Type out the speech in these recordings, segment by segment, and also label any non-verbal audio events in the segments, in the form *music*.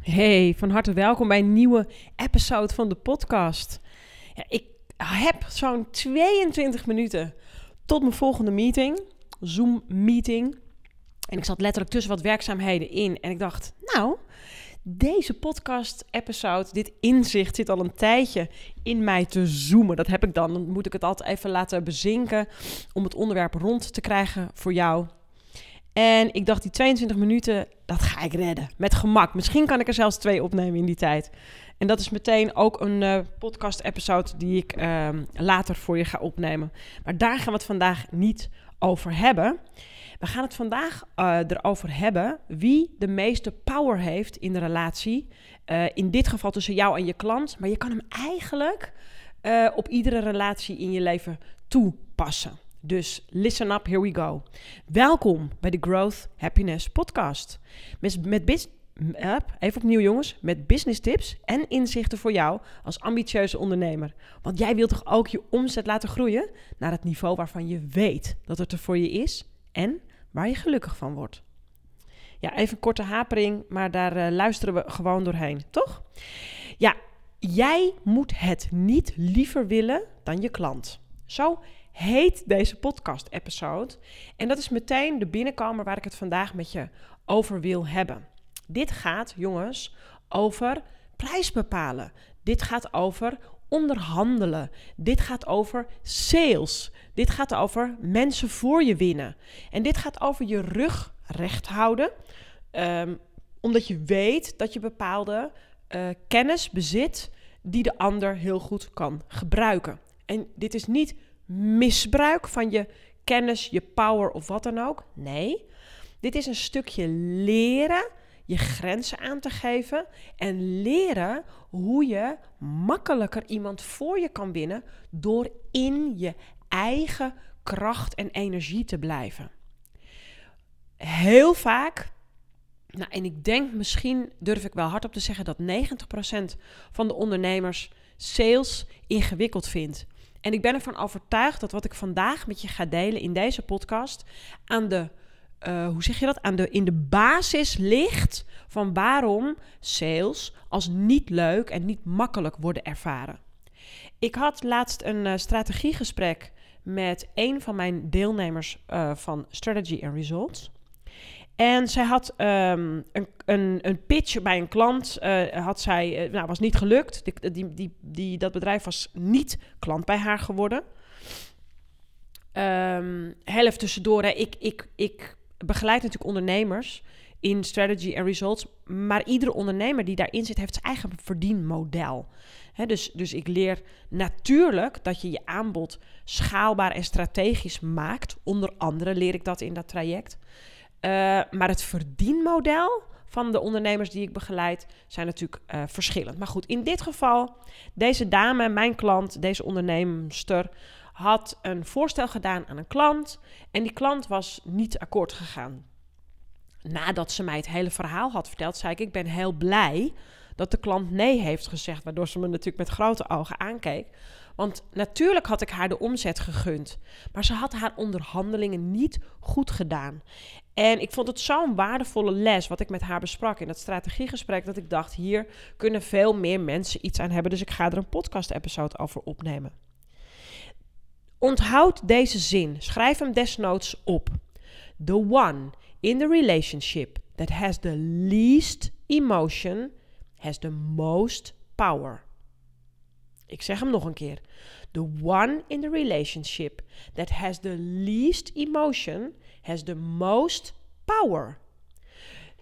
Hey, van harte welkom bij een nieuwe episode van de podcast. Ja, ik heb zo'n 22 minuten tot mijn volgende meeting, Zoom-meeting. En ik zat letterlijk tussen wat werkzaamheden in. En ik dacht, nou, deze podcast-episode, dit inzicht zit al een tijdje in mij te zoomen. Dat heb ik dan. Dan moet ik het altijd even laten bezinken om het onderwerp rond te krijgen voor jou. En ik dacht, die 22 minuten, dat ga ik redden. Met gemak. Misschien kan ik er zelfs twee opnemen in die tijd. En dat is meteen ook een uh, podcast-episode die ik uh, later voor je ga opnemen. Maar daar gaan we het vandaag niet over hebben. We gaan het vandaag uh, erover hebben wie de meeste power heeft in de relatie. Uh, in dit geval tussen jou en je klant. Maar je kan hem eigenlijk op iedere relatie in je leven toepassen. Dus listen up, here we go. Welkom bij de Growth Happiness Podcast. Met, met even opnieuw jongens, met business tips en inzichten voor jou als ambitieuze ondernemer. Want jij wilt toch ook je omzet laten groeien naar het niveau waarvan je weet dat het er voor je is en waar je gelukkig van wordt. Ja, even een korte hapering, maar daar uh, luisteren we gewoon doorheen, toch? Ja, jij moet het niet liever willen dan je klant. Zo heet deze podcast-episode. En dat is meteen de binnenkamer waar ik het vandaag met je over wil hebben. Dit gaat, jongens, over prijs bepalen. Dit gaat over onderhandelen. Dit gaat over sales. Dit gaat over mensen voor je winnen. En dit gaat over je rug recht houden. Um, omdat je weet dat je bepaalde uh, kennis bezit die de ander heel goed kan gebruiken. En dit is niet misbruik van je kennis, je power of wat dan ook. Nee, dit is een stukje leren je grenzen aan te geven en leren hoe je makkelijker iemand voor je kan winnen door in je eigen kracht en energie te blijven. Heel vaak, nou, en ik denk misschien durf ik wel hardop te zeggen dat 90% van de ondernemers sales ingewikkeld vindt. En ik ben ervan overtuigd dat wat ik vandaag met je ga delen in deze podcast aan de, uh, hoe zeg je dat, aan de, in de basis ligt van waarom sales als niet leuk en niet makkelijk worden ervaren. Ik had laatst een uh, strategiegesprek met een van mijn deelnemers uh, van Strategy and Results. En zij had um, een, een, een, pitch bij een klant, uh, had zij, uh, nou, was niet gelukt. Die, die, die, dat bedrijf was niet klant bij haar geworden. Um, heel even tussendoor. Ik, ik, ik begeleid natuurlijk ondernemers in strategy en results. Maar iedere ondernemer die daarin zit, heeft zijn eigen verdienmodel. Dus, dus ik leer natuurlijk dat je je aanbod schaalbaar en strategisch maakt. Onder andere leer ik dat in dat traject. Uh, maar het verdienmodel van de ondernemers die ik begeleid zijn natuurlijk uh, verschillend. Maar goed, in dit geval, deze dame, mijn klant, deze onderneemster, had een voorstel gedaan aan een klant. En die klant was niet akkoord gegaan. Nadat ze mij het hele verhaal had verteld, zei ik: Ik ben heel blij dat de klant nee heeft gezegd. Waardoor ze me natuurlijk met grote ogen aankeek. Want natuurlijk had ik haar de omzet gegund. Maar ze had haar onderhandelingen niet goed gedaan. En ik vond het zo'n waardevolle les wat ik met haar besprak in dat strategiegesprek. Dat ik dacht, hier kunnen veel meer mensen iets aan hebben. Dus ik ga er een podcast-episode over opnemen. Onthoud deze zin. Schrijf hem desnoods op. The one in the relationship that has the least emotion has the most power. Ik zeg hem nog een keer. The one in the relationship that has the least emotion has the most power.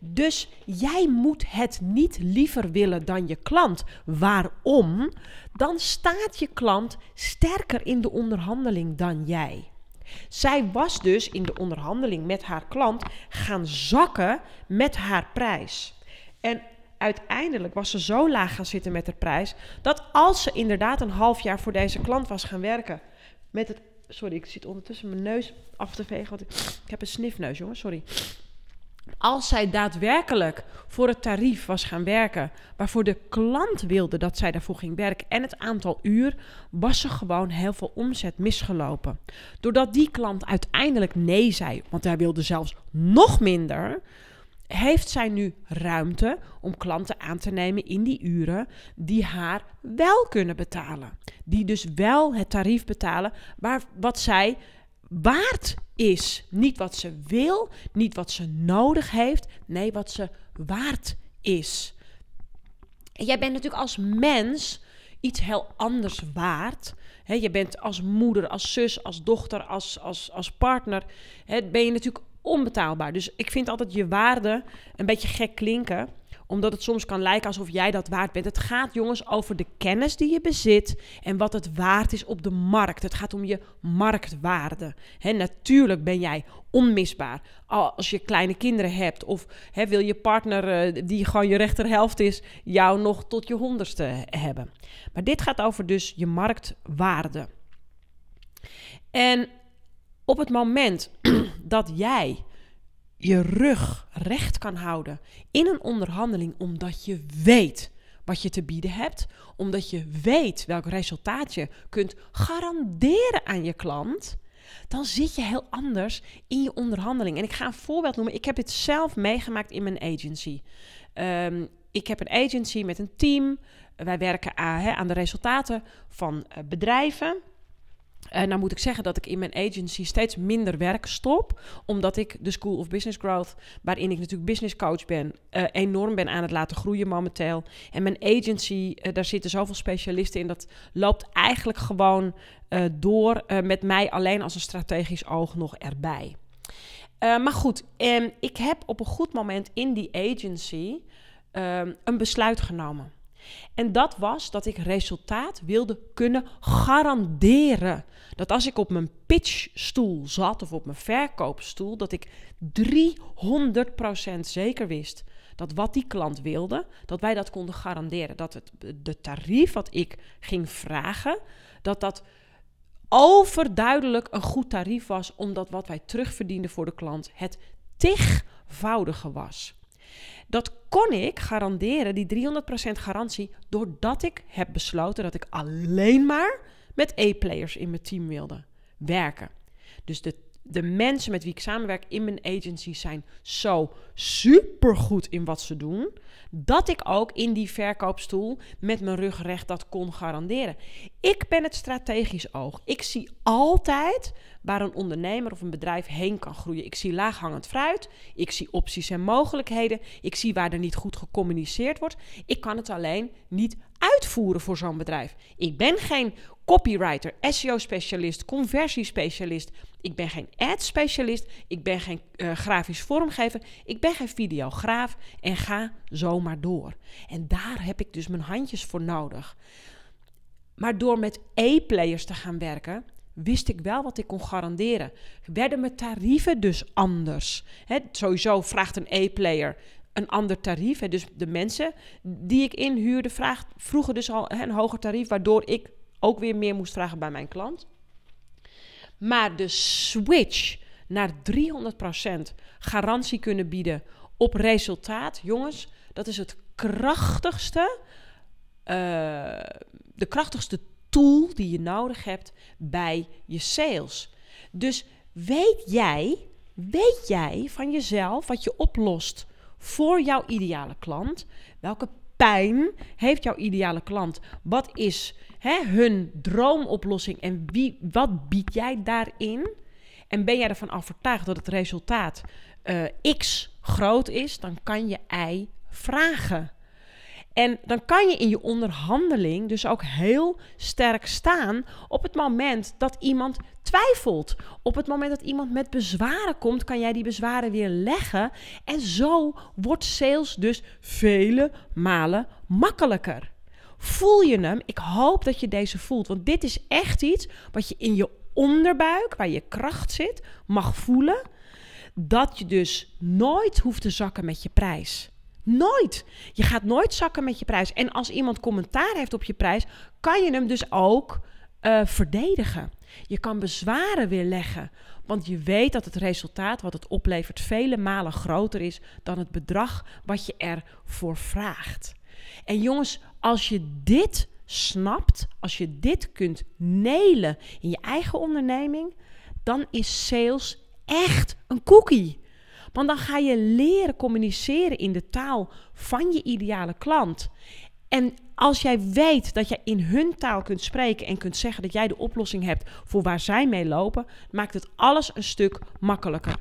Dus jij moet het niet liever willen dan je klant. Waarom? Dan staat je klant sterker in de onderhandeling dan jij. Zij was dus in de onderhandeling met haar klant gaan zakken met haar prijs. En uiteindelijk was ze zo laag gaan zitten met haar prijs. dat als ze inderdaad een half jaar voor deze klant was gaan werken. met het. Sorry, ik zit ondertussen mijn neus af te vegen. Want ik, heb een snifneus, jongen, sorry. Als zij daadwerkelijk voor het tarief was gaan werken waarvoor de klant wilde dat zij daarvoor ging werken en het aantal uur, was er gewoon heel veel omzet misgelopen. Doordat die klant uiteindelijk nee zei, want hij wilde zelfs nog minder, heeft zij nu ruimte om klanten aan te nemen in die uren die haar wel kunnen betalen. Die dus wel het tarief betalen waar, wat zij waard is. Niet wat ze wil, niet wat ze nodig heeft, nee, wat ze waard is. En jij bent natuurlijk als mens iets heel anders waard. je bent als moeder, als zus, als dochter, als, als, als partner, ben je natuurlijk onbetaalbaar. Dus ik vind altijd je waarde een beetje gek klinken omdat het soms kan lijken alsof jij dat waard bent. Het gaat, jongens, over de kennis die je bezit en wat het waard is op de markt. Het gaat om je marktwaarde. He, natuurlijk ben jij onmisbaar. Als je kleine kinderen hebt of wil je partner uh, die gewoon je rechterhelft is, jou nog tot je honderdste hebben. Maar dit gaat over dus je marktwaarde. En op het moment *clears throat* dat jij je rug recht kan houden in een onderhandeling, omdat je weet wat je te bieden hebt, omdat je weet welk resultaat je kunt garanderen aan je klant, dan zit je heel anders in je onderhandeling. En ik ga een voorbeeld noemen. Ik heb dit zelf meegemaakt in mijn agency. Ehm, ik heb een agency met een team. Wij werken aan, aan de resultaten van uh, bedrijven. Nou moet ik zeggen dat ik in mijn agency steeds minder werk stop, omdat ik de School of Business Growth, waarin ik natuurlijk business coach ben, uh, enorm ben aan het laten groeien momenteel. En mijn agency, uh, daar zitten zoveel specialisten in, dat loopt eigenlijk gewoon door met mij alleen als een strategisch oog nog erbij. maar goed, um, ik heb op een goed moment in die agency um, een besluit genomen. En dat was dat ik resultaat wilde kunnen garanderen. Dat als ik op mijn pitchstoel zat of op mijn verkoopstoel, dat ik 300% zeker wist dat wat die klant wilde, dat wij dat konden garanderen. Dat het de tarief wat ik ging vragen, dat dat overduidelijk een goed tarief was, omdat wat wij terugverdienden voor de klant het tigvoudige was. Dat kon ik garanderen, die 300% garantie, doordat ik heb besloten dat ik alleen maar met E-players in mijn team wilde werken. Dus de, de mensen met wie ik samenwerk in mijn agency zijn zo supergoed in wat ze doen, dat ik ook in die verkoopstoel met mijn rug recht dat kon garanderen. Ik ben het strategisch oog. Ik zie altijd waar een ondernemer of een bedrijf heen kan groeien. Ik zie laaghangend fruit, ik zie opties en mogelijkheden, ik zie waar er niet goed gecommuniceerd wordt. Ik kan het alleen niet uitvoeren voor zo'n bedrijf. Ik ben geen copywriter, SEO-specialist, conversiespecialist. Ik ben geen ad-specialist. Ik ben geen uh, grafisch vormgever. Ik ben geen videograaf. En ga zomaar door. En daar heb ik dus mijn handjes voor nodig. Maar door met E-players te gaan werken, wist ik wel wat ik kon garanderen. Werden mijn tarieven dus anders? He, sowieso vraagt een E-player een ander tarief. Dus de mensen die ik inhuurde vraag, vroegen dus al een hoger tarief, waardoor ik ook weer meer moest vragen bij mijn klant. Maar de switch naar 300% garantie kunnen bieden op resultaat, jongens, dat is het krachtigste, uh, de krachtigste tool die je nodig hebt bij je sales. Dus weet jij, weet jij van jezelf wat je oplost voor jouw ideale klant? Welke pijn heeft jouw ideale klant? Wat is hè, hun droomoplossing en wie, wat bied jij daarin? En ben jij ervan overtuigd dat het resultaat uh, X groot is, dan kan je Y vragen. En dan kan je in je onderhandeling dus ook heel sterk staan op het moment dat iemand twijfelt. Op het moment dat iemand met bezwaren komt, kan jij die bezwaren weer leggen. En zo wordt sales dus vele malen makkelijker. Voel je hem? Ik hoop dat je deze voelt. Want dit is echt iets wat je in je onderbuik, waar je kracht zit, mag voelen. Dat je dus nooit hoeft te zakken met je prijs. Nooit. Je gaat nooit zakken met je prijs. En als iemand commentaar heeft op je prijs, kan je hem dus ook uh, verdedigen. Je kan bezwaren weerleggen. Want je weet dat het resultaat wat het oplevert vele malen groter is dan het bedrag wat je ervoor vraagt. En jongens, als je dit snapt, als je dit kunt nelen in je eigen onderneming, dan is sales echt een cookie. Want dan ga je leren communiceren in de taal van je ideale klant. En als jij weet dat je in hun taal kunt spreken en kunt zeggen dat jij de oplossing hebt voor waar zij mee lopen, maakt het alles een stuk makkelijker.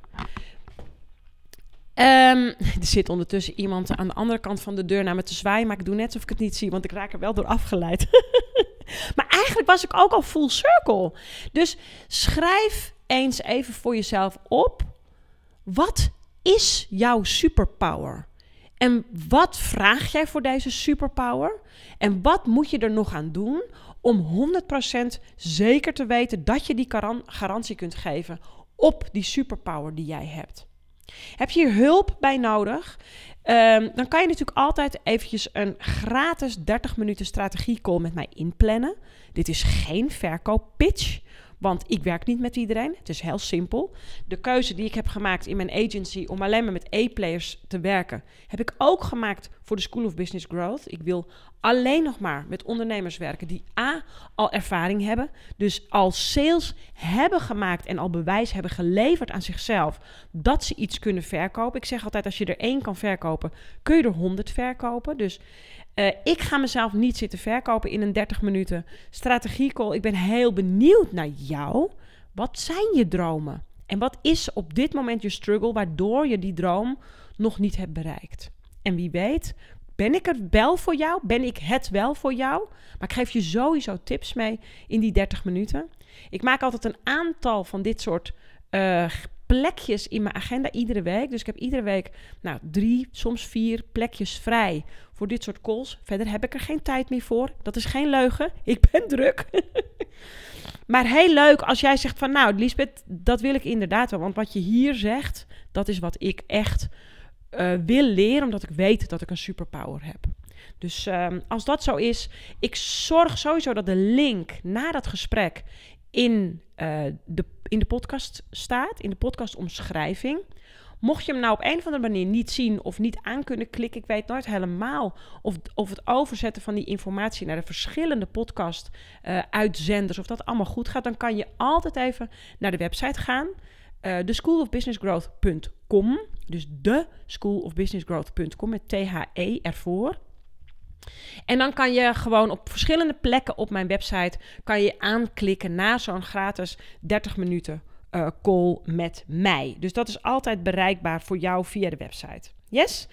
Ehm, *laughs* er zit ondertussen iemand aan de andere kant van de deur naar me te zwaaien, maar ik doe net alsof ik het niet zie, want ik raak er wel door afgeleid. *laughs* maar eigenlijk was ik ook al full circle. Dus schrijf eens even voor jezelf op: wat is jouw superpower? En wat vraag jij voor deze superpower? En wat moet je er nog aan doen om 100% zeker te weten dat je die garantie kunt geven op die superpower die jij hebt? Heb je hier hulp bij nodig? Um, dan kan je natuurlijk altijd eventjes een gratis 30 minuten strategie call met mij inplannen. Dit is geen verkooppitch. Want ik werk niet met iedereen. Het is heel simpel. De keuze die ik heb gemaakt in mijn agency om alleen maar met A-players te werken, heb ik ook gemaakt voor de School of Business Growth. Ik wil alleen nog maar met ondernemers werken die A al ervaring hebben, dus al sales hebben gemaakt en al bewijs hebben geleverd aan zichzelf dat ze iets kunnen verkopen. Ik zeg altijd als je er één kan verkopen, kun je er honderd verkopen. Dus uh, ik ga mezelf niet zitten verkopen in een 30 minuten strategiecall. Ik ben heel benieuwd naar jou. Wat zijn je dromen? En wat is op dit moment je struggle waardoor je die droom nog niet hebt bereikt? En wie weet, ben ik er wel voor jou? Ben ik het wel voor jou? Maar ik geef je sowieso tips mee in die 30 minuten. Ik maak altijd een aantal van dit soort uh, plekjes in mijn agenda iedere week. Dus ik heb iedere week nou, drie, soms vier plekjes vrij voor dit soort calls. Verder heb ik er geen tijd meer voor. Dat is geen leugen. *laughs* Ik ben druk. *laughs* maar heel leuk als jij zegt van nou, Lisbeth, dat wil ik inderdaad wel. Want wat je hier zegt, dat is wat ik echt uh, wil leren, omdat ik weet dat ik een superpower heb. Dus uh, als dat zo is, ik zorg sowieso dat de link naar dat gesprek in, uh, de, in de podcast staat, in de podcastomschrijving. Mocht je hem nou op een of andere manier niet zien of niet aan kunnen klikken, ik weet nooit helemaal of, of het overzetten van die informatie naar de verschillende podcast-uitzenders, uh, of dat allemaal goed gaat, dan kan je altijd even naar de website gaan. Uh, de schoolofbusinessgrowth.com. Dus de schoolofbusinessgrowth.com met T-H-E ervoor. En dan kan je gewoon op verschillende plekken op mijn website kan je aanklikken na zo'n gratis 30 minuten uh, call met mij. Dus dat is altijd bereikbaar voor jou via de website. Yes?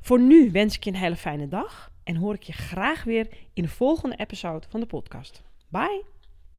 Voor nu wens ik je een hele fijne dag en hoor ik je graag weer in de volgende episode van de podcast. Bye!